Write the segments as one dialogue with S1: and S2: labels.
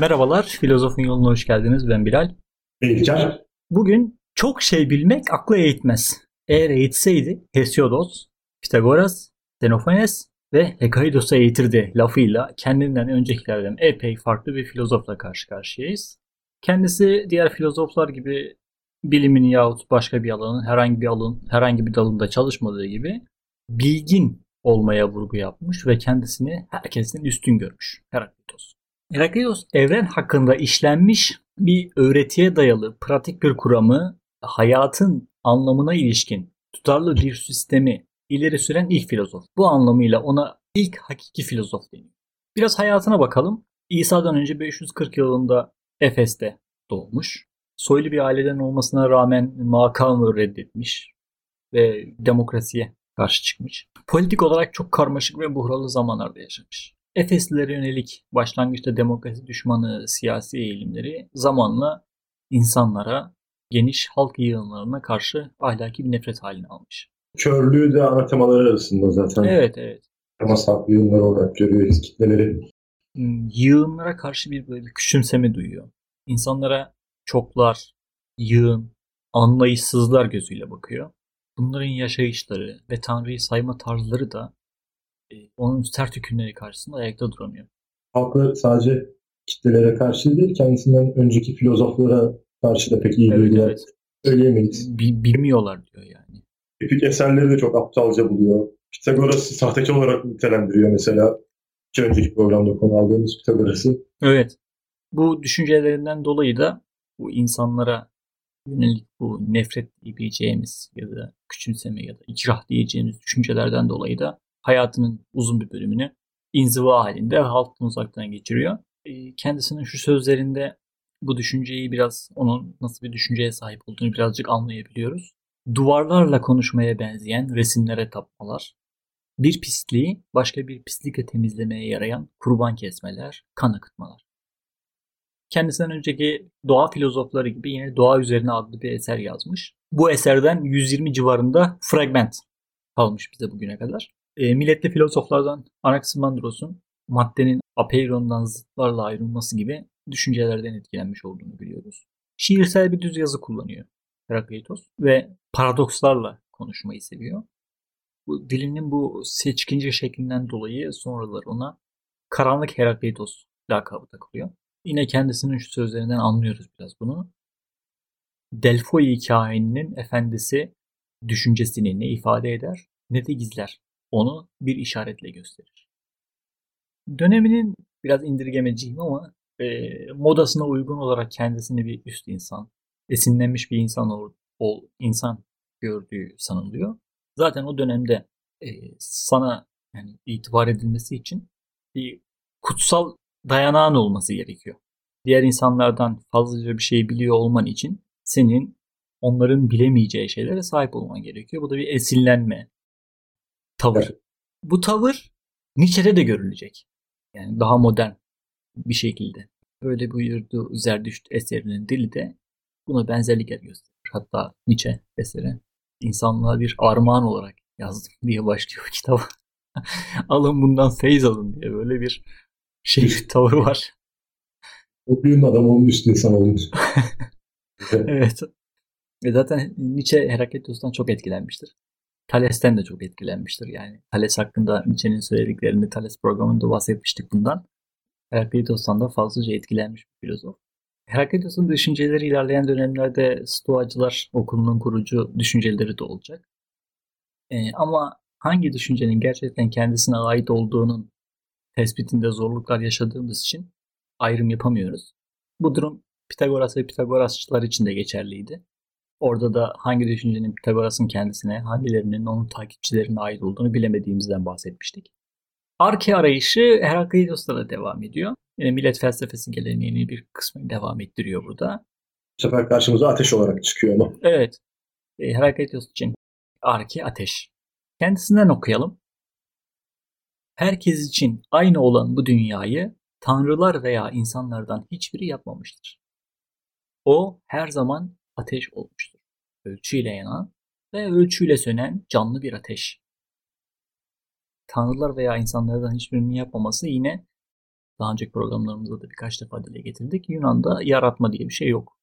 S1: Merhabalar, Filozofun Yoluna hoş geldiniz. Ben Bilal.
S2: Bilcan.
S1: Bugün çok şey bilmek akla eğitmez. Eğer eğitseydi Hesiodos, Pitagoras, Xenophanes ve Hekaidos'a eğitirdi lafıyla kendinden öncekilerden epey farklı bir filozofla karşı karşıyayız. Kendisi diğer filozoflar gibi bilimin yahut başka bir alanın herhangi bir alanın herhangi bir dalında çalışmadığı gibi bilgin olmaya vurgu yapmış ve kendisini herkesin üstün görmüş. Heraklitos. Heraklitos evren hakkında işlenmiş bir öğretiye dayalı pratik bir kuramı hayatın anlamına ilişkin tutarlı bir sistemi ileri süren ilk filozof. Bu anlamıyla ona ilk hakiki filozof deniyor. Biraz hayatına bakalım. İsa'dan önce 540 yılında Efes'te doğmuş. Soylu bir aileden olmasına rağmen makamı reddetmiş ve demokrasiye karşı çıkmış. Politik olarak çok karmaşık ve buhralı zamanlarda yaşamış. Efeslilere yönelik başlangıçta demokrasi düşmanı siyasi eğilimleri zamanla insanlara, geniş halk yığınlarına karşı ahlaki bir nefret halini almış.
S2: Körlüğü de ana temaları arasında zaten.
S1: Evet evet.
S2: Temas haklı yığınlar olarak görüyoruz kitleleri.
S1: Hmm, Yığınlara karşı bir böyle bir küçümseme duyuyor. İnsanlara çoklar, yığın, anlayışsızlar gözüyle bakıyor. Bunların yaşayışları ve Tanrı'yı sayma tarzları da onun sert hükümleri karşısında ayakta duramıyor.
S2: Halkı sadece kitlelere karşı değil, kendisinden önceki filozoflara karşı da pek iyi
S1: Evet,
S2: bilgiler
S1: evet.
S2: söyleyemeyiz.
S1: Bi- bilmiyorlar diyor yani.
S2: Epik eserleri de çok aptalca buluyor. Pitagoras'ı sahtekar olarak nitelendiriyor mesela. Önceki programda konu aldığımız Pitagoras'ı.
S1: Evet. Bu düşüncelerinden dolayı da bu insanlara yönelik bu nefret diyebileceğimiz ya da küçümseme ya da ikrah diyeceğimiz düşüncelerden dolayı da hayatının uzun bir bölümünü inziva halinde halktan uzaktan geçiriyor. E, Kendisinin şu sözlerinde bu düşünceyi biraz onun nasıl bir düşünceye sahip olduğunu birazcık anlayabiliyoruz. Duvarlarla konuşmaya benzeyen resimlere tapmalar, bir pisliği başka bir pislikle temizlemeye yarayan kurban kesmeler, kan akıtmalar. Kendisinden önceki doğa filozofları gibi yine Doğa Üzerine adlı bir eser yazmış. Bu eserden 120 civarında fragment kalmış bize bugüne kadar. E, milletli filozoflardan Anaximandros'un maddenin apeirondan zıtlarla ayrılması gibi düşüncelerden etkilenmiş olduğunu biliyoruz. Şiirsel bir düz yazı kullanıyor Herakleitos ve paradokslarla konuşmayı seviyor. Bu dilinin bu seçkince şeklinden dolayı sonralar ona Karanlık Herakleitos lakabı takılıyor. Yine kendisinin şu sözlerinden anlıyoruz biraz bunu. Delphoi kaininin efendisi düşüncesini ne ifade eder ne de gizler. Onu bir işaretle gösterir. Döneminin biraz indirgemeciyim ama e, modasına uygun olarak kendisini bir üst insan, esinlenmiş bir insan ol, ol- insan gördüğü sanılıyor. Zaten o dönemde e, sana yani itibar edilmesi için bir kutsal dayanağın olması gerekiyor. Diğer insanlardan fazlaca bir şey biliyor olman için senin onların bilemeyeceği şeylere sahip olman gerekiyor. Bu da bir esinlenme tavır.
S2: Evet.
S1: Bu tavır Nietzsche'de de görülecek. Yani daha modern bir şekilde. Böyle buyurdu Zerdüşt eserinin dili de buna benzerlikler gösterir. Hatta Nietzsche eseri insanlığa bir armağan olarak yazdım diye başlıyor kitap. alın bundan feyz alın diye böyle bir şey bir tavır var.
S2: Okuyun adam olmuş insan olmuş.
S1: Evet. Ve zaten Nietzsche Herakleitos'tan çok etkilenmiştir. Thales'ten de çok etkilenmiştir yani. Thales hakkında Nietzsche'nin söylediklerini Thales programında bahsetmiştik bundan. Herakleitos'tan da fazlaca etkilenmiş bir filozof. Herakleitos'un düşünceleri ilerleyen dönemlerde Stoacılar okulunun kurucu düşünceleri de olacak. Ee, ama hangi düşüncenin gerçekten kendisine ait olduğunun tespitinde zorluklar yaşadığımız için ayrım yapamıyoruz. Bu durum Pitagoras ve Pitagorasçılar için de geçerliydi. Orada da hangi düşüncenin Pitagoras'ın kendisine, hangilerinin onun takipçilerine ait olduğunu bilemediğimizden bahsetmiştik. Arke arayışı Herakleitos'ta da devam ediyor. Yine millet felsefesi geleneğinin bir kısmını devam ettiriyor burada.
S2: Bu sefer karşımıza ateş olarak çıkıyor ama.
S1: Evet, e, Herakleitos için Arke ateş. Kendisinden okuyalım. Herkes için aynı olan bu dünyayı tanrılar veya insanlardan hiçbiri yapmamıştır. O her zaman ateş olmuştur. Ölçüyle yanan ve ölçüyle sönen canlı bir ateş. Tanrılar veya insanlardan hiçbirinin yapmaması yine Daha önceki programlarımızda da birkaç defa dile getirdik. Yunan'da yaratma diye bir şey yok.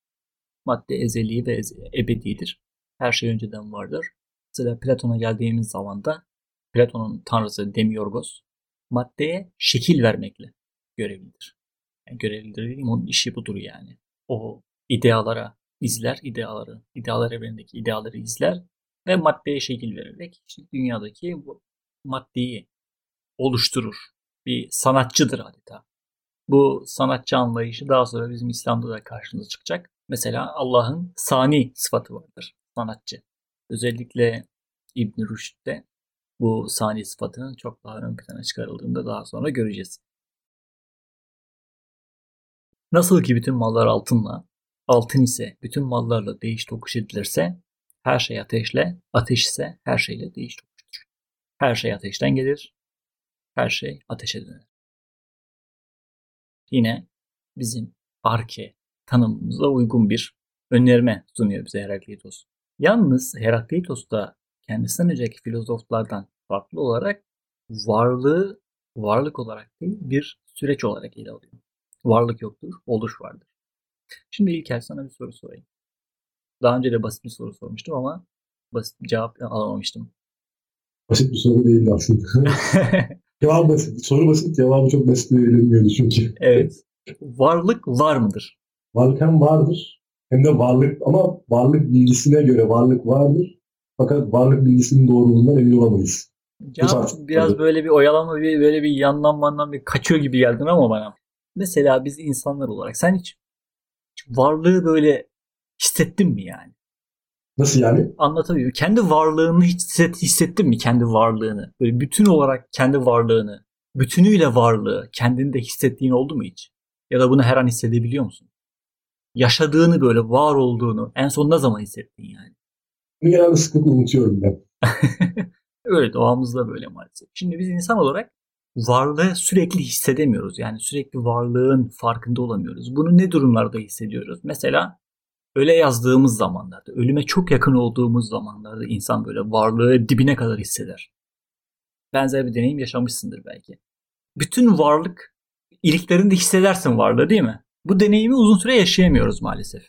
S1: Madde ezeli ve ebedidir. Her şey önceden vardır. Mesela Platon'a geldiğimiz zaman da Platon'un tanrısı Demiurgos maddeye şekil vermekle görevlidir. Yani görevlidir dediğim onun işi budur yani. O idealara izler, ideaları, idealar evrenindeki ideaları izler ve maddeye şekil vererek işte dünyadaki bu maddeyi oluşturur. Bir sanatçıdır adeta. Bu sanatçı anlayışı daha sonra bizim İslam'da da karşımıza çıkacak. Mesela Allah'ın sani sıfatı vardır. Sanatçı. Özellikle İbn Rüşd'de bu sani sıfatının çok daha ön plana çıkarıldığında daha sonra göreceğiz. Nasıl ki bütün mallar altınla, altın ise bütün mallarla değiş tokuş edilirse, her şey ateşle, ateş ise her şeyle değiş tokuştur. Her şey ateşten gelir, her şey ateşe döner. Yine bizim arke tanımımıza uygun bir önerme sunuyor bize Herakleitos. Yalnız Herakleitos da kendisinden önceki filozoflardan farklı olarak varlığı varlık olarak değil bir süreç olarak ele alıyor. Varlık yoktur, oluş vardır. Şimdi İlker sana bir soru sorayım. Daha önce de basit bir soru sormuştum ama basit bir cevap alamamıştım.
S2: Basit bir soru değildi aslında. Cevap basit. Soru basit, cevabı çok basit verilmiyordu çünkü.
S1: Evet. Varlık var mıdır?
S2: Varlık hem vardır hem de varlık ama varlık bilgisine göre varlık vardır. Fakat varlık bilgisinin doğruluğundan emin olamayız.
S1: Cevap biraz böyle bir oyalama, bir böyle bir yandan mandan bir kaçıyor gibi geldin ama bana. Mesela biz insanlar olarak sen hiç varlığı böyle hissettin mi yani?
S2: Nasıl yani?
S1: Anlatabiliyor. Kendi varlığını hisset, hissettin mi kendi varlığını? Böyle bütün olarak kendi varlığını, bütünüyle varlığı kendinde hissettiğin oldu mu hiç? Ya da bunu her an hissedebiliyor musun? Yaşadığını böyle var olduğunu en son ne zaman hissettin yani?
S2: Genelde sıklıkla unutuyorum ben.
S1: Öyle doğamızda böyle maalesef. Şimdi biz insan olarak varlığı sürekli hissedemiyoruz. Yani sürekli varlığın farkında olamıyoruz. Bunu ne durumlarda hissediyoruz? Mesela öyle yazdığımız zamanlarda, ölüme çok yakın olduğumuz zamanlarda insan böyle varlığı dibine kadar hisseder. Benzer bir deneyim yaşamışsındır belki. Bütün varlık iliklerinde hissedersin varlığı değil mi? Bu deneyimi uzun süre yaşayamıyoruz maalesef.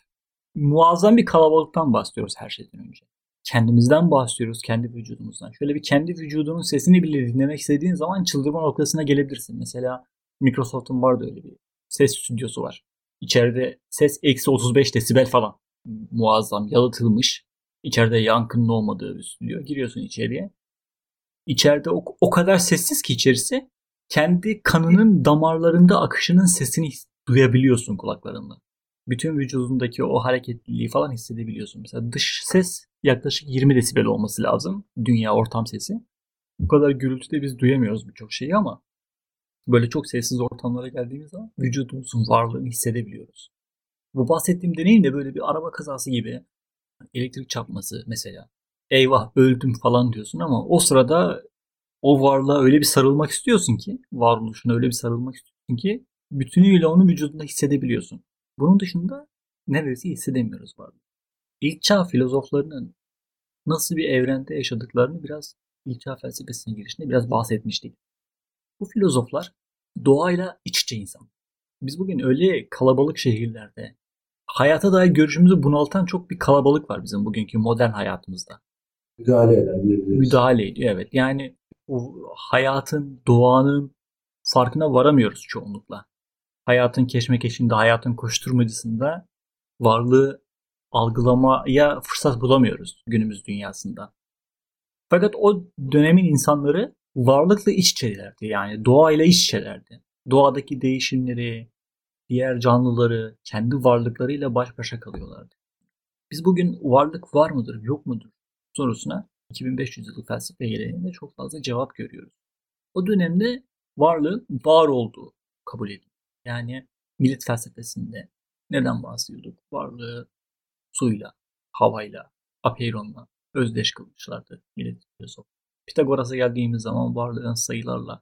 S1: Muazzam bir kalabalıktan bahsediyoruz her şeyden önce. Kendimizden bahsediyoruz, kendi vücudumuzdan. Şöyle bir kendi vücudunun sesini bile dinlemek istediğin zaman çıldırma noktasına gelebilirsin. Mesela Microsoft'un vardı öyle bir ses stüdyosu var. İçeride ses eksi 35 desibel falan. Muazzam, yalıtılmış. İçeride yankının olmadığı bir stüdyo. Giriyorsun içeriye. İçeride o, o kadar sessiz ki içerisi kendi kanının damarlarında akışının sesini duyabiliyorsun kulaklarınla. Bütün vücudundaki o hareketliliği falan hissedebiliyorsun. Mesela dış ses yaklaşık 20 desibel olması lazım. Dünya ortam sesi. Bu kadar gürültüde biz duyamıyoruz birçok şeyi ama böyle çok sessiz ortamlara geldiğimiz zaman vücudumuzun varlığını hissedebiliyoruz. Bu bahsettiğim deneyim de böyle bir araba kazası gibi elektrik çarpması mesela. Eyvah öldüm falan diyorsun ama o sırada o varlığa öyle bir sarılmak istiyorsun ki, varoluşuna öyle bir sarılmak istiyorsun ki bütünüyle onu vücudunda hissedebiliyorsun. Bunun dışında neredeyse hissedemiyoruz varlığı. İlk çağ filozoflarının nasıl bir evrende yaşadıklarını biraz ilk çağ felsefesine girişinde biraz bahsetmiştik. Bu filozoflar doğayla iç içe insan. Biz bugün öyle kalabalık şehirlerde hayata dair görüşümüzü bunaltan çok bir kalabalık var bizim bugünkü modern hayatımızda.
S2: Müdahale diyebiliriz.
S1: Müdahale ediyor evet. Yani o hayatın, doğanın farkına varamıyoruz çoğunlukla. Hayatın keşmekeşinde, hayatın koşturmacısında varlığı algılamaya fırsat bulamıyoruz günümüz dünyasında. Fakat o dönemin insanları varlıkla iç içelerdi. Yani doğayla iç içelerdi. Doğadaki değişimleri, diğer canlıları, kendi varlıklarıyla baş başa kalıyorlardı. Biz bugün varlık var mıdır, yok mudur sorusuna 2500 yıllık felsefe geleneğinde çok fazla cevap görüyoruz. O dönemde varlığın var olduğu kabul ediliyor. Yani millet felsefesinde neden bahsediyorduk? Varlığı suyla, havayla, apeironla özdeş kılmışlardı millet filozof. Pitagoras'a geldiğimiz zaman varlığın sayılarla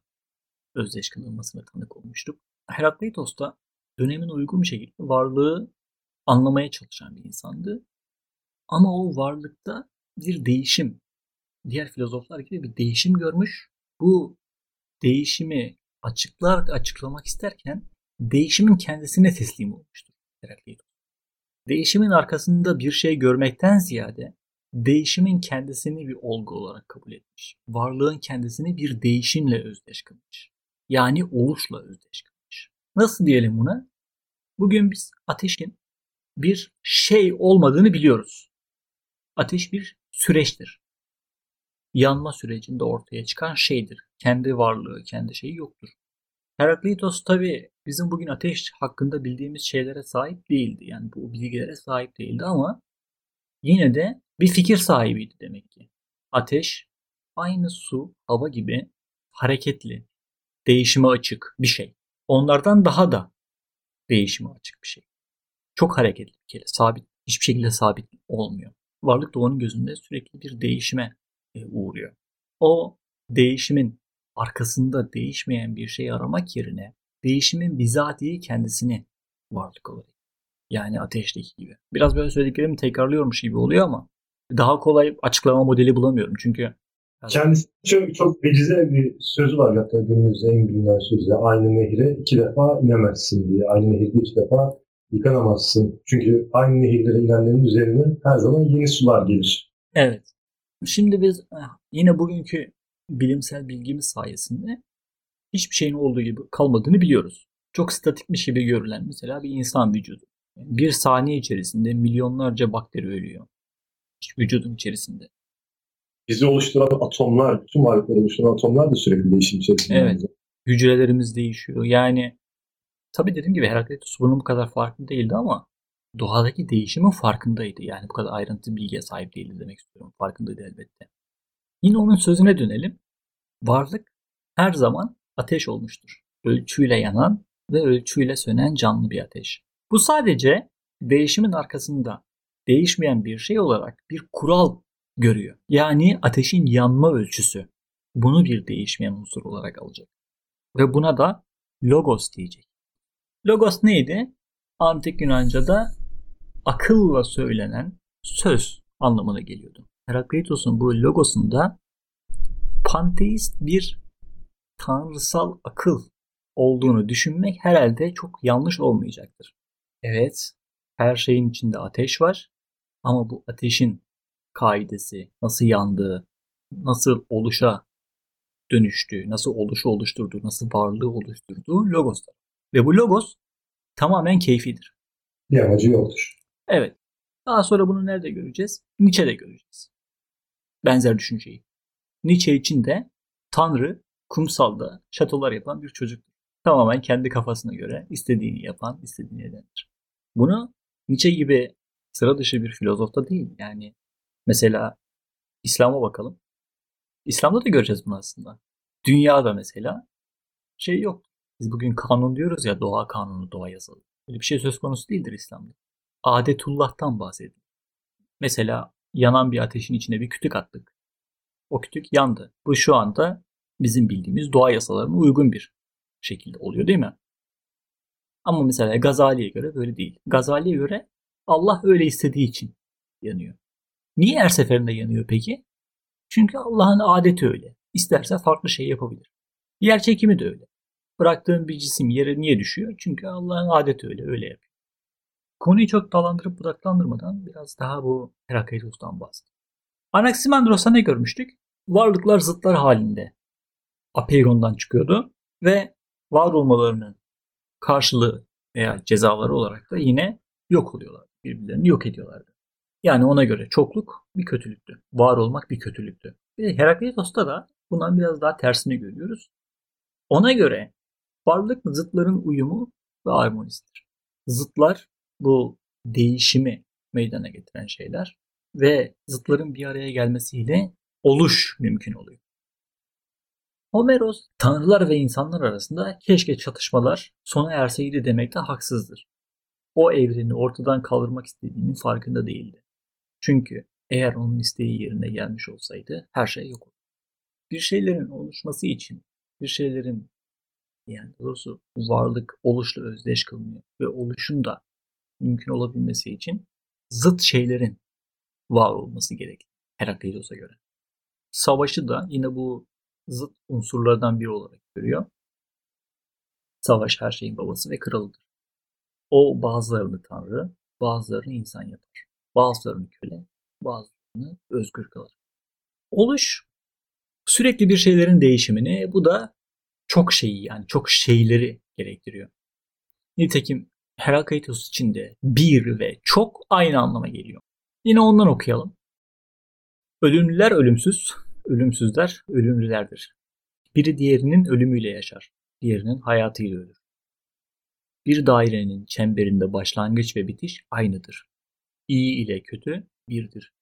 S1: özdeş kılınmasına tanık olmuştuk. Herakleitos da dönemin uygun bir şekilde varlığı anlamaya çalışan bir insandı. Ama o varlıkta bir değişim, diğer filozoflar gibi bir değişim görmüş. Bu değişimi açıklar açıklamak isterken değişimin kendisine teslim olmuştur Herakleitos. Değişimin arkasında bir şey görmekten ziyade değişimin kendisini bir olgu olarak kabul etmiş. Varlığın kendisini bir değişimle özdeş kılmış. Yani oluşla özdeş kılmış. Nasıl diyelim buna? Bugün biz ateşin bir şey olmadığını biliyoruz. Ateş bir süreçtir. Yanma sürecinde ortaya çıkan şeydir. Kendi varlığı, kendi şeyi yoktur. Herakleitos tabi bizim bugün ateş hakkında bildiğimiz şeylere sahip değildi. Yani bu bilgilere sahip değildi ama yine de bir fikir sahibiydi demek ki. Ateş aynı su, hava gibi hareketli, değişime açık bir şey. Onlardan daha da değişime açık bir şey. Çok hareketli bir kere. Sabit, hiçbir şekilde sabit olmuyor. Varlık onun gözünde sürekli bir değişime e, uğruyor. O değişimin arkasında değişmeyen bir şey aramak yerine değişimin bizatihi kendisini varlık olarak. Yani ateşteki gibi. Biraz böyle söylediklerimi tekrarlıyormuş gibi oluyor ama daha kolay açıklama modeli bulamıyorum. Çünkü
S2: Kendisi çok, çok vecize bir sözü var hatta günümüzde en bilinen sözü. Aynı nehre iki defa inemezsin diye. Aynı nehirde iki defa yıkanamazsın. Çünkü aynı nehirlere inenlerin üzerine her zaman yeni sular gelir.
S1: Evet. Şimdi biz eh, yine bugünkü bilimsel bilgimiz sayesinde hiçbir şeyin olduğu gibi kalmadığını biliyoruz. Çok statikmiş gibi görülen mesela bir insan vücudu. Bir saniye içerisinde milyonlarca bakteri ölüyor. Vücudun içerisinde.
S2: Bizi oluşturan atomlar, bütün varlıkları oluşturan atomlar da sürekli değişim içerisinde.
S1: Evet. Hücrelerimiz değişiyor. Yani tabii dediğim gibi Herakleitos bunun bu kadar farklı değildi ama doğadaki değişimin farkındaydı. Yani bu kadar ayrıntı bilgiye sahip değildi demek istiyorum. Farkındaydı elbette. Yine onun sözüne dönelim. Varlık her zaman ateş olmuştur. Ölçüyle yanan ve ölçüyle sönen canlı bir ateş. Bu sadece değişimin arkasında değişmeyen bir şey olarak bir kural görüyor. Yani ateşin yanma ölçüsü. Bunu bir değişmeyen unsur olarak alacak. Ve buna da logos diyecek. Logos neydi? Antik Yunanca'da akılla söylenen söz anlamına geliyordu. Herakleitos'un bu logosunda panteist bir tanrısal akıl olduğunu düşünmek herhalde çok yanlış olmayacaktır. Evet, her şeyin içinde ateş var ama bu ateşin kaidesi, nasıl yandığı, nasıl oluşa dönüştüğü, nasıl oluşu oluşturduğu, nasıl varlığı oluşturduğu logoslar. Ve bu logos tamamen keyfidir.
S2: Bir amacı yoktur.
S1: Evet. Daha sonra bunu nerede göreceğiz? Nietzsche'de göreceğiz. Benzer düşünceyi. Nietzsche için de Tanrı kumsalda şatolar yapan bir çocuktur. Tamamen kendi kafasına göre istediğini yapan, istediğini edendir. Bunu Nietzsche gibi sıra dışı bir filozofta değil. Yani mesela İslam'a bakalım. İslam'da da göreceğiz bunu aslında. Dünyada mesela şey yok. Biz bugün kanun diyoruz ya doğa kanunu, doğa yasalı. Böyle bir şey söz konusu değildir İslam'da. Adetullah'tan bahsediyor. Mesela yanan bir ateşin içine bir kütük attık. O kütük yandı. Bu şu anda bizim bildiğimiz doğa yasalarına uygun bir şekilde oluyor değil mi? Ama mesela Gazali'ye göre böyle değil. Gazali'ye göre Allah öyle istediği için yanıyor. Niye her seferinde yanıyor peki? Çünkü Allah'ın adeti öyle. İsterse farklı şey yapabilir. Yer çekimi de öyle. Bıraktığın bir cisim yere niye düşüyor? Çünkü Allah'ın adeti öyle, öyle yapıyor. Konuyu çok dalandırıp budaklandırmadan biraz daha bu Herakleitos'tan bahsedelim. Anaximandros'ta ne görmüştük? Varlıklar zıtlar halinde Apeiron'dan çıkıyordu ve var olmalarının karşılığı veya cezaları olarak da yine yok oluyorlar. Birbirlerini yok ediyorlardı. Yani ona göre çokluk bir kötülüktü. Var olmak bir kötülüktü. Bir Herakleitos'ta da bundan biraz daha tersini görüyoruz. Ona göre varlık zıtların uyumu ve armonisidir. Zıtlar bu değişimi meydana getiren şeyler ve zıtların bir araya gelmesiyle oluş mümkün oluyor. Homeros, tanrılar ve insanlar arasında keşke çatışmalar sona erseydi demekte haksızdır. O evreni ortadan kaldırmak istediğinin farkında değildi. Çünkü eğer onun isteği yerine gelmiş olsaydı her şey yok olurdu. Bir şeylerin oluşması için, bir şeylerin yani doğrusu varlık oluşla özdeş kılınıyor ve oluşun da mümkün olabilmesi için zıt şeylerin var olması gerek Herakleitos'a göre. Savaşı da yine bu zıt unsurlardan biri olarak görüyor. Savaş her şeyin babası ve kralıdır. O bazılarını tanrı, bazılarını insan yapar. Bazılarını köle, bazılarını özgür kılar. Oluş sürekli bir şeylerin değişimini bu da çok şeyi yani çok şeyleri gerektiriyor. Nitekim Herakleitos için de bir ve çok aynı anlama geliyor. Yine ondan okuyalım. Ölümlüler ölümsüz, ölümsüzler ölümlülerdir. Biri diğerinin ölümüyle yaşar, diğerinin hayatıyla ölür. Bir dairenin çemberinde başlangıç ve bitiş aynıdır. İyi ile kötü birdir.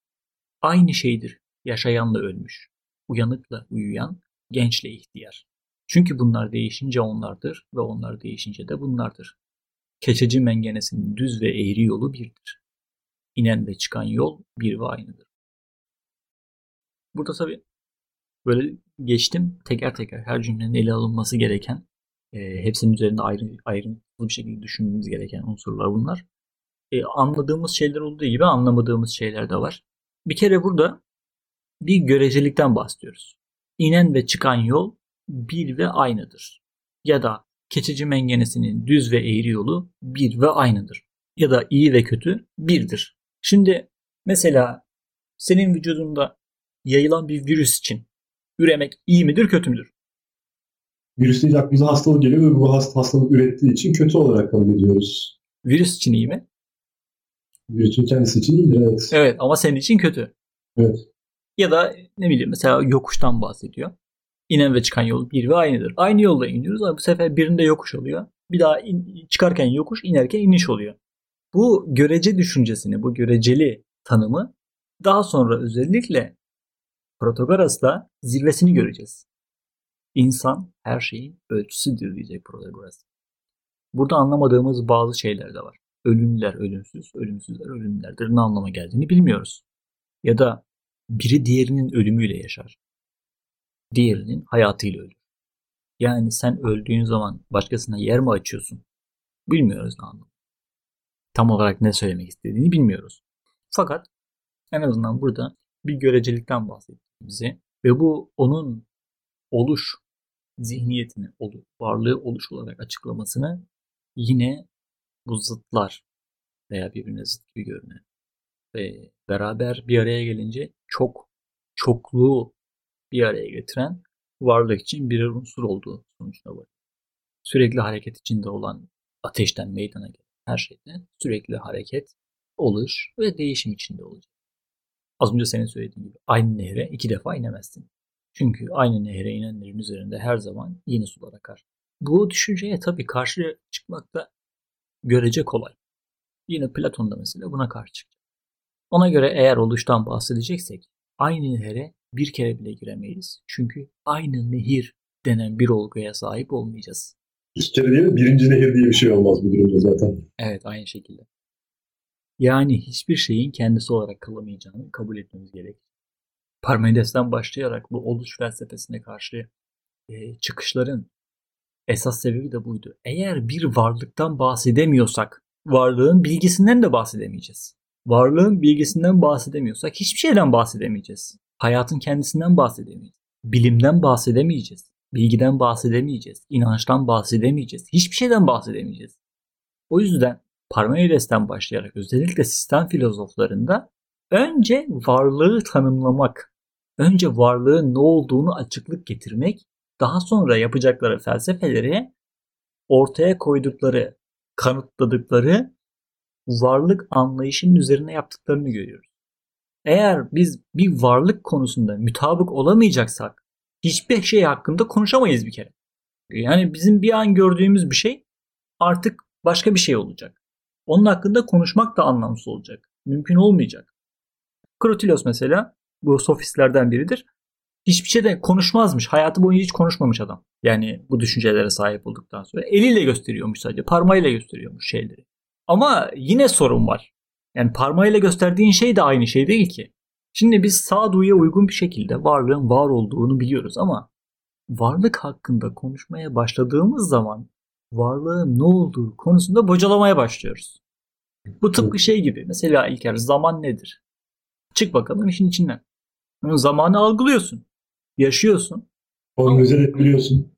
S1: Aynı şeydir yaşayanla ölmüş, uyanıkla uyuyan, gençle ihtiyar. Çünkü bunlar değişince onlardır ve onlar değişince de bunlardır. Keçeci mengenesinin düz ve eğri yolu birdir. İnen ve çıkan yol bir ve aynıdır. Burada tabii böyle geçtim teker teker her cümlenin ele alınması gereken, e, hepsinin üzerinde ayrı, ayrıntılı bir şekilde düşünmemiz gereken unsurlar bunlar. E, anladığımız şeyler olduğu gibi anlamadığımız şeyler de var. Bir kere burada bir görecelikten bahsediyoruz. İnen ve çıkan yol bir ve aynıdır. Ya da keçici mengenesinin düz ve eğri yolu bir ve aynıdır. Ya da iyi ve kötü birdir. Şimdi mesela senin vücudunda yayılan bir virüs için üremek iyi midir kötü müdür?
S2: Virüs deyince aklımıza hastalık geliyor ve bu hastalık ürettiği için kötü olarak kabul ediyoruz.
S1: Virüs için iyi mi?
S2: Virüsün kendisi için iyidir evet.
S1: Evet ama senin için kötü.
S2: Evet.
S1: Ya da ne bileyim mesela yokuştan bahsediyor. İnen ve çıkan yol bir ve aynıdır. Aynı yolda iniyoruz ama bu sefer birinde yokuş oluyor. Bir daha in, çıkarken yokuş, inerken iniş oluyor. Bu görece düşüncesini, bu göreceli tanımı daha sonra özellikle Protagoras'la zirvesini göreceğiz. İnsan her şeyin ölçüsüdür diyecek Protagoras. Burada anlamadığımız bazı şeyler de var. Ölümler ölümsüz, ölümsüzler ölümlerdir. Ne anlama geldiğini bilmiyoruz. Ya da biri diğerinin ölümüyle yaşar. Diğerinin hayatıyla ölür. Yani sen öldüğün zaman başkasına yer mi açıyorsun? Bilmiyoruz ne anlamı. Tam olarak ne söylemek istediğini bilmiyoruz. Fakat en azından burada bir görecelikten bahsettiğimizi ve bu onun oluş zihniyetini, varlığı oluş olarak açıklamasını yine bu zıtlar veya birbirine zıt gibi görünen ve beraber bir araya gelince çok çokluğu bir araya getiren varlık için bir unsur olduğu sonucuna var. Sürekli hareket içinde olan ateşten meydana gelen her şeyde sürekli hareket, oluş ve değişim içinde olacak. Az önce senin söylediğin gibi aynı nehre iki defa inemezsin. Çünkü aynı nehre inenlerin üzerinde her zaman yeni sular akar. Bu düşünceye tabii karşı çıkmak da görece kolay. Yine Platon da mesela buna karşı çıktı. Ona göre eğer oluştan bahsedeceksek aynı nehre bir kere bile giremeyiz. Çünkü aynı nehir denen bir olguya sahip olmayacağız.
S2: İki kere değil mi? Birinci nehir diye bir şey olmaz bu durumda zaten.
S1: Evet aynı şekilde. Yani hiçbir şeyin kendisi olarak kalamayacağını kabul etmemiz gerek. Parmenides'ten başlayarak bu oluş felsefesine karşı e, çıkışların esas sebebi de buydu. Eğer bir varlıktan bahsedemiyorsak varlığın bilgisinden de bahsedemeyeceğiz. Varlığın bilgisinden bahsedemiyorsak hiçbir şeyden bahsedemeyeceğiz. Hayatın kendisinden bahsedemeyiz. Bilimden bahsedemeyeceğiz. Bilgiden bahsedemeyeceğiz. inançtan bahsedemeyeceğiz. Hiçbir şeyden bahsedemeyeceğiz. O yüzden Parmenides'ten başlayarak özellikle sistem filozoflarında önce varlığı tanımlamak, önce varlığın ne olduğunu açıklık getirmek, daha sonra yapacakları felsefeleri ortaya koydukları, kanıtladıkları varlık anlayışının üzerine yaptıklarını görüyoruz. Eğer biz bir varlık konusunda mütabık olamayacaksak hiçbir şey hakkında konuşamayız bir kere. Yani bizim bir an gördüğümüz bir şey artık başka bir şey olacak. Onun hakkında konuşmak da anlamsız olacak. Mümkün olmayacak. Krotilos mesela bu sofistlerden biridir. Hiçbir şeyden konuşmazmış. Hayatı boyunca hiç konuşmamış adam. Yani bu düşüncelere sahip olduktan sonra. Eliyle gösteriyormuş sadece. Parmağıyla gösteriyormuş şeyleri. Ama yine sorun var. Yani parmağıyla gösterdiğin şey de aynı şey değil ki. Şimdi biz sağduyuya uygun bir şekilde varlığın var olduğunu biliyoruz ama varlık hakkında konuşmaya başladığımız zaman varlığın ne olduğu konusunda bocalamaya başlıyoruz. Bu tıpkı şey gibi. Mesela İlker zaman nedir? Çık bakalım işin içinden. Yani zamanı algılıyorsun. Yaşıyorsun.
S2: Organize edebiliyorsun.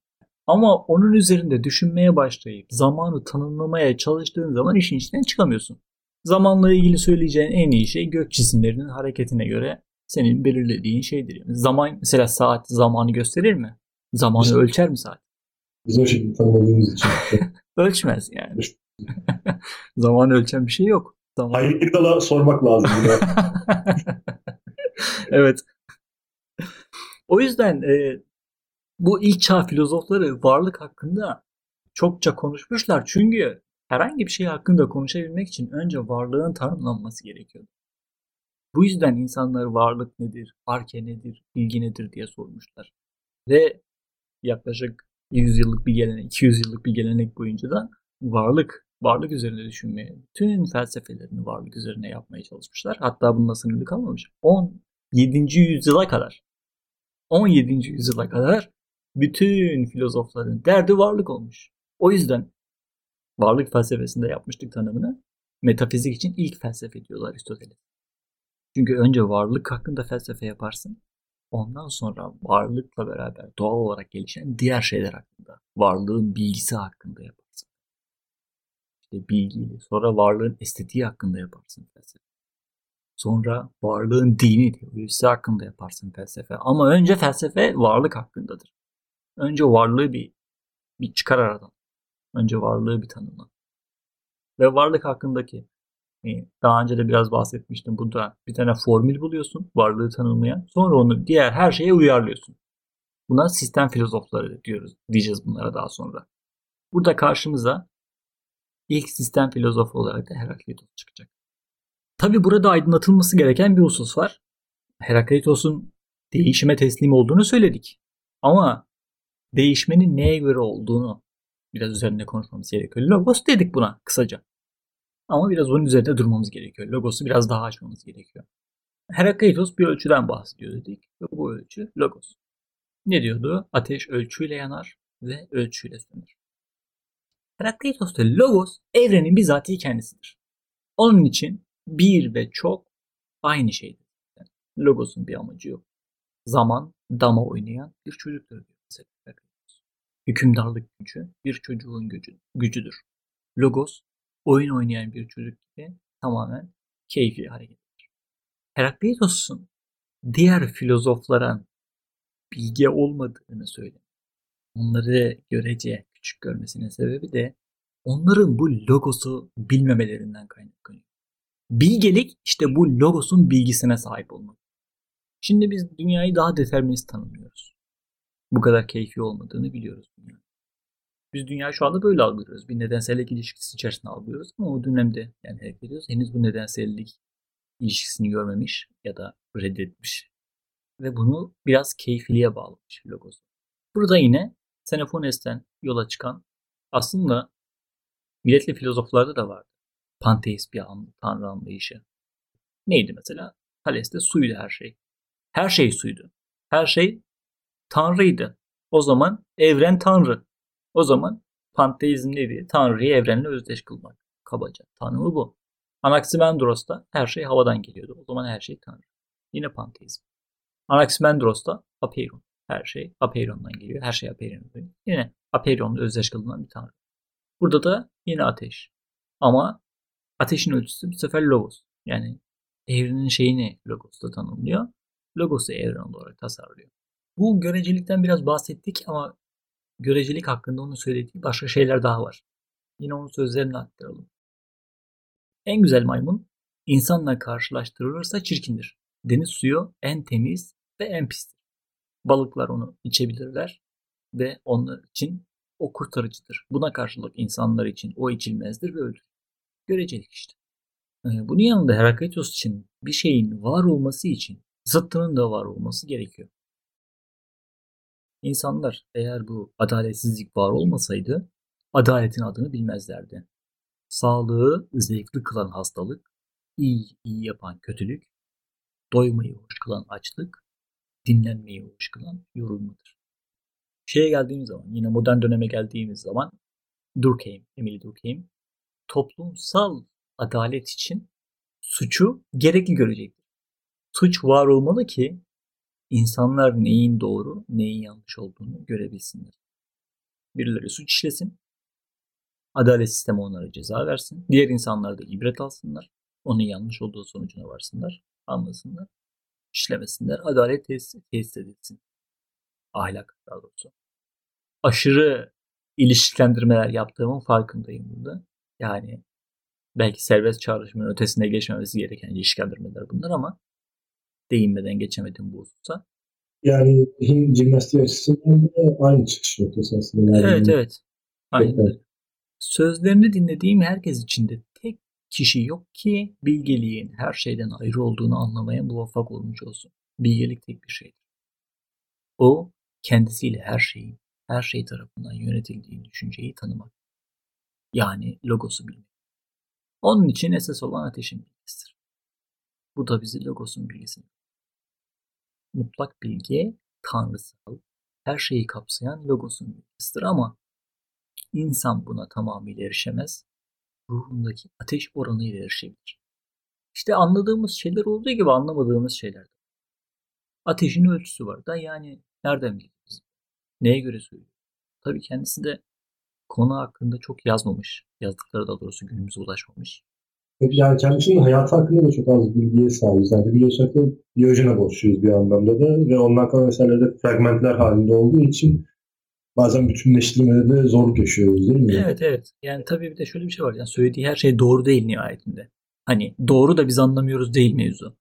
S1: Ama onun üzerinde düşünmeye başlayıp zamanı tanımlamaya çalıştığın zaman işin içinden çıkamıyorsun. Zamanla ilgili söyleyeceğin en iyi şey gök cisimlerinin hareketine göre senin belirlediğin şeydir. Yani zaman mesela saat zamanı gösterir mi? Zamanı
S2: İşte-
S1: ölçer mi saat?
S2: Biz o şekilde tanımladığımız için.
S1: Ölçmez yani. Zamanı ölçen bir şey yok. Zaman...
S2: Hayri Dal'a sormak lazım.
S1: Evet. O yüzden e, bu ilk çağ filozofları varlık hakkında çokça konuşmuşlar. Çünkü herhangi bir şey hakkında konuşabilmek için önce varlığın tanımlanması gerekiyor. Bu yüzden insanlar varlık nedir, arke nedir, bilgi nedir diye sormuşlar. Ve yaklaşık 100 yıllık bir gelenek, 200 yıllık bir gelenek boyunca da varlık, varlık üzerine düşünmeye, bütün felsefelerini varlık üzerine yapmaya çalışmışlar. Hatta bununla sınırlı kalmamış. 17. yüzyıla kadar 17. yüzyıla kadar bütün filozofların derdi varlık olmuş. O yüzden varlık felsefesinde yapmıştık tanımını. Metafizik için ilk felsefe diyorlar Aristoteles. Çünkü önce varlık hakkında felsefe yaparsın. Ondan sonra varlıkla beraber doğal olarak gelişen diğer şeyler hakkında, varlığın bilgisi hakkında yaparsın. İşte bilgiyle, sonra varlığın estetiği hakkında yaparsın felsefe. Sonra varlığın dini, teorisi hakkında yaparsın felsefe. Ama önce felsefe varlık hakkındadır. Önce varlığı bir, bir çıkar aradan. Önce varlığı bir tanımla. Ve varlık hakkındaki e, daha önce de biraz bahsetmiştim. Burada bir tane formül buluyorsun varlığı tanımlayan. Sonra onu diğer her şeye uyarlıyorsun. Buna sistem filozofları diyoruz. Diyeceğiz bunlara daha sonra. Burada karşımıza ilk sistem filozofu olarak da Heraklitos çıkacak. Tabi burada aydınlatılması gereken bir husus var. Heraklitos'un değişime teslim olduğunu söyledik. Ama değişmenin neye göre olduğunu biraz üzerinde konuşmamız gerekiyor. Logos dedik buna kısaca. Ama biraz onun üzerinde durmamız gerekiyor. Logos'u biraz daha açmamız gerekiyor. Herakleitos bir ölçüden bahsediyor dedik. Ve bu ölçü logos. Ne diyordu? Ateş ölçüyle yanar ve ölçüyle sönür. Herakleitos'ta logos evrenin bizatihi kendisidir. Onun için bir ve çok aynı şeydir. Yani logos'un bir amacı yok. Zaman dama oynayan bir çocuktur diyor. Hükümdarlık gücü bir çocuğun gücü, gücüdür. Logos oyun oynayan bir çocuk gibi tamamen keyfi harekettir. Herakleitos'un diğer filozoflara bilge olmadığını söyledi. Onları görece küçük görmesinin sebebi de onların bu logosu bilmemelerinden kaynaklanıyor. Bilgelik işte bu logosun bilgisine sahip olmak. Şimdi biz dünyayı daha determinist tanımlıyoruz. Bu kadar keyfi olmadığını biliyoruz dünyanın. Biz dünyayı şu anda böyle algılıyoruz. Bir nedensellik ilişkisi içerisinde algılıyoruz ama o dönemde yani hareket ediyoruz. Henüz bu nedensellik ilişkisini görmemiş ya da reddetmiş. Ve bunu biraz keyfiliğe bağlamış logos. Burada yine Xenophonес'ten yola çıkan aslında milletli filozoflarda da vardı. Panteist bir an, tanrı anlayışı. Neydi mesela? Thales'te suydu her şey. Her şey suydu. Her şey tanrıydı. O zaman evren tanrı. O zaman panteizm neydi? Tanrıyı evrenle özdeş kılmak. Kabaca. Tanımı bu. Anaximandros'ta her şey havadan geliyordu. O zaman her şey tanrı. Yine panteizm. Anaximandros'ta apeiron. Her şey apeirondan geliyor. Her şey apeirondan Yine apeironla özdeş kılınan bir tanrı. Burada da yine ateş. Ama ateşin ölçüsü bu sefer logos. Yani evrenin şeyini logos'ta tanımlıyor. Logos'u evren olarak tasarlıyor. Bu görecelikten biraz bahsettik ama görecelik hakkında onun söylediği başka şeyler daha var. Yine onun sözlerini aktaralım. En güzel maymun insanla karşılaştırılırsa çirkindir. Deniz suyu en temiz ve en pistir. Balıklar onu içebilirler ve onlar için o kurtarıcıdır. Buna karşılık insanlar için o içilmezdir ve ölür. Görecelik işte. Bunun yanında Herakleitos için bir şeyin var olması için zıttının da var olması gerekiyor. İnsanlar eğer bu adaletsizlik var olmasaydı adaletin adını bilmezlerdi. Sağlığı zevkli kılan hastalık, iyi iyi yapan kötülük, doymayı hoş kılan açlık, dinlenmeyi hoş kılan yorulmadır. Şeye geldiğimiz zaman, yine modern döneme geldiğimiz zaman Durkheim, Emily Durkheim, toplumsal adalet için suçu gerekli görecektir. Suç var olmalı ki insanlar neyin doğru, neyin yanlış olduğunu görebilsinler. Birileri suç işlesin. Adalet sistemi onlara ceza versin. Diğer insanlar da ibret alsınlar. Onun yanlış olduğu sonucuna varsınlar. Anlasınlar. işlemesinler. Adalet tesis, tesis edilsin. Ahlak daha doğrusu. Aşırı ilişkilendirmeler yaptığımın farkındayım burada. Yani belki serbest çağrışımın ötesine geçmemesi gereken ilişkilendirmeler bunlar ama değinmeden geçemedim bu hususa.
S2: Yani Hint jimnastiği açısından da aynı çıkış noktası aslında. Yani
S1: evet evet. Aynen. Evet. Sözlerini dinlediğim herkes içinde tek kişi yok ki bilgeliğin her şeyden ayrı olduğunu anlamaya muvaffak olmuş olsun. Bilgelik tek bir şeydir. O kendisiyle her şeyin, her şey tarafından yönetildiği düşünceyi tanımak. Yani logosu bilmek. Onun için esas olan ateşin bilgisidir. Bu da bizi logosun bilgisini. Mutlak bilgi, tanrısal, her şeyi kapsayan logosun bilgisidir ama insan buna tamamıyla erişemez. Ruhundaki ateş oranıyla erişebilir. İşte anladığımız şeyler olduğu gibi anlamadığımız şeyler de. Ateşin ölçüsü var da yani nereden biliyoruz? Neye göre söylüyor? Tabii kendisi de konu hakkında çok yazmamış. Yazdıkları da doğrusu günümüze ulaşmamış.
S2: Yani kendisinin hayatı hakkında da çok az bilgiye sahibiz. Yani biliyorsak da Diyojen'e borçluyuz bir anlamda da ve ondan kalan eserlerde fragmentler halinde olduğu için bazen bütünleştirmede de zorluk yaşıyoruz değil mi?
S1: Evet evet. Yani tabii bir de şöyle bir şey var. Yani söylediği her şey doğru değil nihayetinde. Hani doğru da biz anlamıyoruz değil mevzu.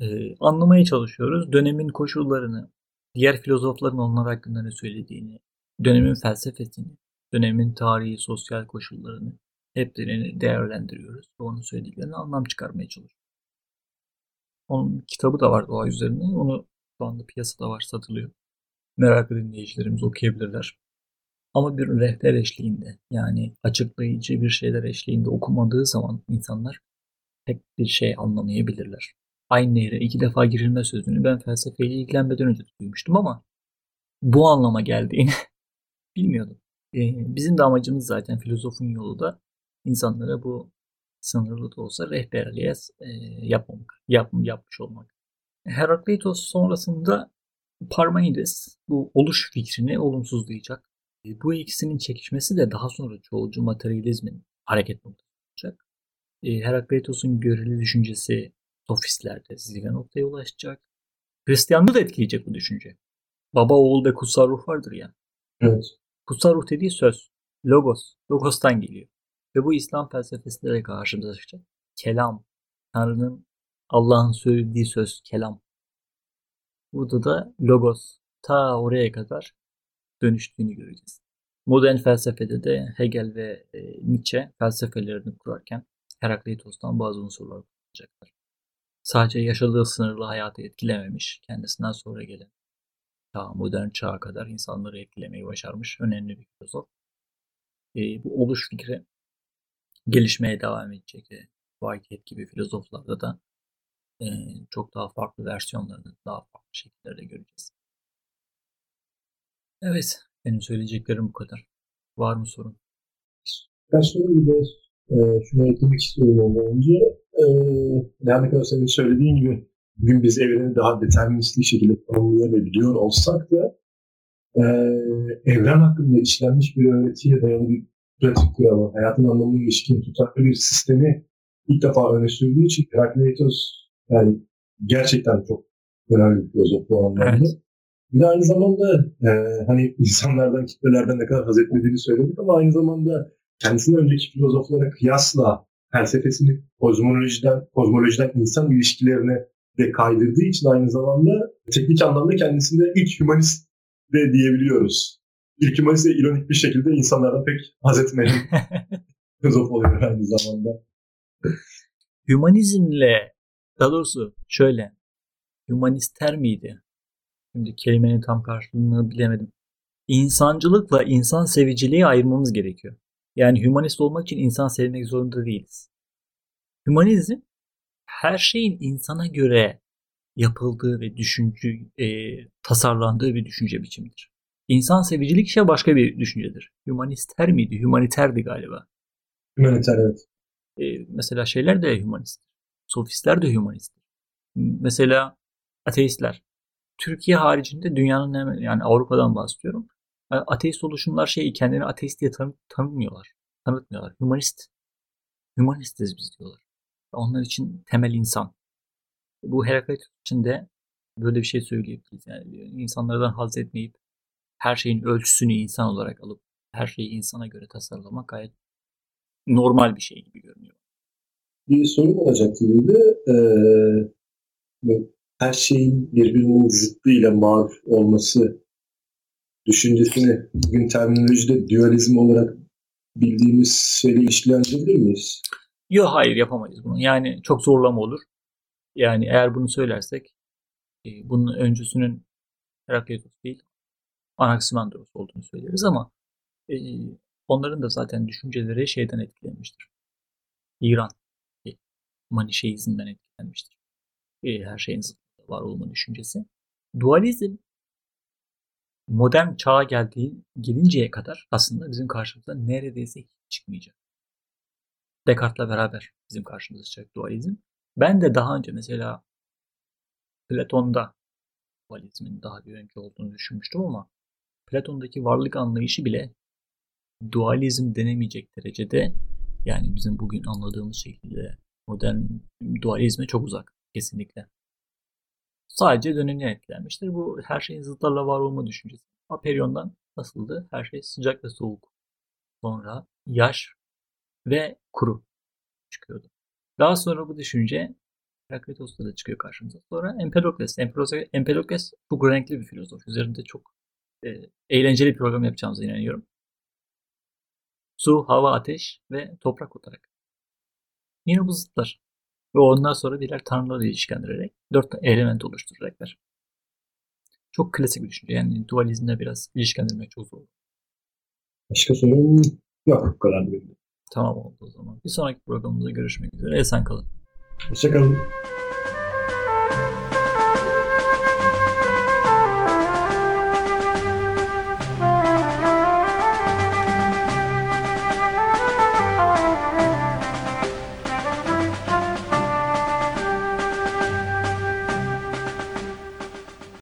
S1: Ee, anlamaya çalışıyoruz. Dönemin koşullarını, diğer filozofların onlar hakkında ne söylediğini, dönemin felsefesini, dönemin tarihi, sosyal koşullarını heplerini değerlendiriyoruz. Onun söylediklerini anlam çıkarmaya çalışıyoruz. Onun kitabı da var doğa üzerine. Onu şu anda piyasada var, satılıyor. Meraklı dinleyicilerimiz okuyabilirler. Ama bir rehber eşliğinde yani açıklayıcı bir şeyler eşliğinde okumadığı zaman insanlar pek bir şey anlamayabilirler. Aynı nehre iki defa girilme sözünü ben felsefeyle ilgilenmeden önce duymuştum ama bu anlama geldiğini bilmiyordum. Ee, bizim de amacımız zaten filozofun yolu da insanlara bu sınırlı da olsa rehberliğe e, yapmamak, yap, yapmış olmak. Herakleitos sonrasında Parmenides bu oluş fikrini olumsuzlayacak. E, bu ikisinin çekişmesi de daha sonra çoğulcu materyalizmin hareket noktası olacak. E, Herakleitos'un göreli düşüncesi sofistlerde zirve noktaya ulaşacak. Hristiyanlığı da etkileyecek bu düşünce. Baba, oğul ve kutsal ruh vardır ya.
S2: Evet.
S1: Kutsal ruh dediği söz. Logos. Logos'tan geliyor. Ve bu İslam felsefesinde de karşımıza çıkacak. Kelam. Tanrı'nın Allah'ın söylediği söz kelam. Burada da logos ta oraya kadar dönüştüğünü göreceğiz. Modern felsefede de Hegel ve e, Nietzsche felsefelerini kurarken Herakleitos'tan bazı unsurlar kullanacaklar. Sadece yaşadığı sınırlı hayatı etkilememiş, kendisinden sonra gelen ta modern çağa kadar insanları etkilemeyi başarmış önemli bir filozof. E, bu oluş fikri gelişmeye devam edecek. Whitehead gibi filozoflarda da e, çok daha farklı versiyonlarını daha farklı şekillerde göreceğiz. Evet, benim söyleyeceklerim bu kadar. Var mı sorun?
S2: Ben soru bir de e, şunu eklemek istiyorum ondan önce. E, yani kadar senin söylediğin gibi bugün biz evreni daha deterministik şekilde tanımlayabiliyor olsak da e, evren hakkında işlenmiş bir öğretiye dayalı bir pratik kuralı, hayatın anlamına ilişkin tutarlı bir sistemi ilk defa öne sürdüğü için Herakleitos yani gerçekten çok önemli bir filozof bu anlamda. Evet. Bir de aynı zamanda e, hani insanlardan, kitlelerden ne kadar haz etmediğini söyledik ama aynı zamanda kendisinden önceki filozoflara kıyasla felsefesini kozmolojiden, kozmolojiden insan ilişkilerine de kaydırdığı için aynı zamanda teknik anlamda kendisinde ilk humanist de diyebiliyoruz. İlk humanist de ironik bir şekilde insanlardan pek haz etmeyen filozof oluyor aynı zamanda.
S1: Humanizmle daha doğrusu şöyle. Humanister miydi? Şimdi kelimenin tam karşılığını bilemedim. İnsancılıkla insan seviciliği ayırmamız gerekiyor. Yani humanist olmak için insan sevmek zorunda değiliz. Humanizm her şeyin insana göre yapıldığı ve düşünce e, tasarlandığı bir düşünce biçimidir. İnsan sevicilik ise başka bir düşüncedir. Humanister miydi? Humaniterdi galiba.
S2: Humaniter evet.
S1: E, mesela şeyler de humanist. Sofistler de humanist. Mesela ateistler. Türkiye haricinde dünyanın hemen yani Avrupa'dan bahsediyorum. ateist oluşumlar şey kendini ateist diye tanı, tanımıyorlar. Tanıtmıyorlar. Humanist. Humanistiz biz diyorlar. Onlar için temel insan. Bu Heraklit için de böyle bir şey söyleyebiliriz. Yani insanlardan haz etmeyip her şeyin ölçüsünü insan olarak alıp her şeyi insana göre tasarlamak gayet normal bir şey gibi görünüyor.
S2: Bir sorum olacaktı dedi. Ee, her şeyin birbirinin zıttıyla maruf olması düşüncesini bugün terminolojide dualizm olarak bildiğimiz şeyle ilişkilendirebilir miyiz?
S1: Yok hayır yapamayız bunu. Yani çok zorlama olur. Yani eğer bunu söylersek bunun öncüsünün Herakleitos değil Anaximandros olduğunu söyleriz ama e, onların da zaten düşünceleri şeyden etkilenmiştir. İran e, Manişeizmden etkilenmiştir. E, her şeyin var olma düşüncesi. Dualizm modern çağa geldiği gelinceye kadar aslında bizim karşımıza neredeyse hiç çıkmayacak. Descartes'la beraber bizim karşımıza çıkacak dualizm. Ben de daha önce mesela Platon'da dualizmin daha bir önce olduğunu düşünmüştüm ama Platon'daki varlık anlayışı bile dualizm denemeyecek derecede yani bizim bugün anladığımız şekilde modern dualizme çok uzak kesinlikle. Sadece dönemine etkilenmiştir. Bu her şeyin zıtlarla var olma düşüncesi. Aperion'dan nasıldı? Her şey sıcak ve soğuk. Sonra yaş ve kuru çıkıyordu. Daha sonra bu düşünce Herakleitos'ta da çıkıyor karşımıza. Sonra Empedokles. Empedokles çok renkli bir filozof. Üzerinde çok e, eğlenceli bir program yapacağımıza inanıyorum. Su, hava, ateş ve toprak olarak. Yine bu zıtlar. Ve ondan sonra birer tanrılarla ilişkilendirerek dört element oluşturacaklar. Çok klasik bir düşünce. Yani dualizmle biraz ilişkilendirmek çok zor.
S2: Başka sorun yok. Bu kadar benim.
S1: Tamam oldu o zaman. Bir sonraki programımızda görüşmek üzere. Esen kalın.
S2: Hoşçakalın.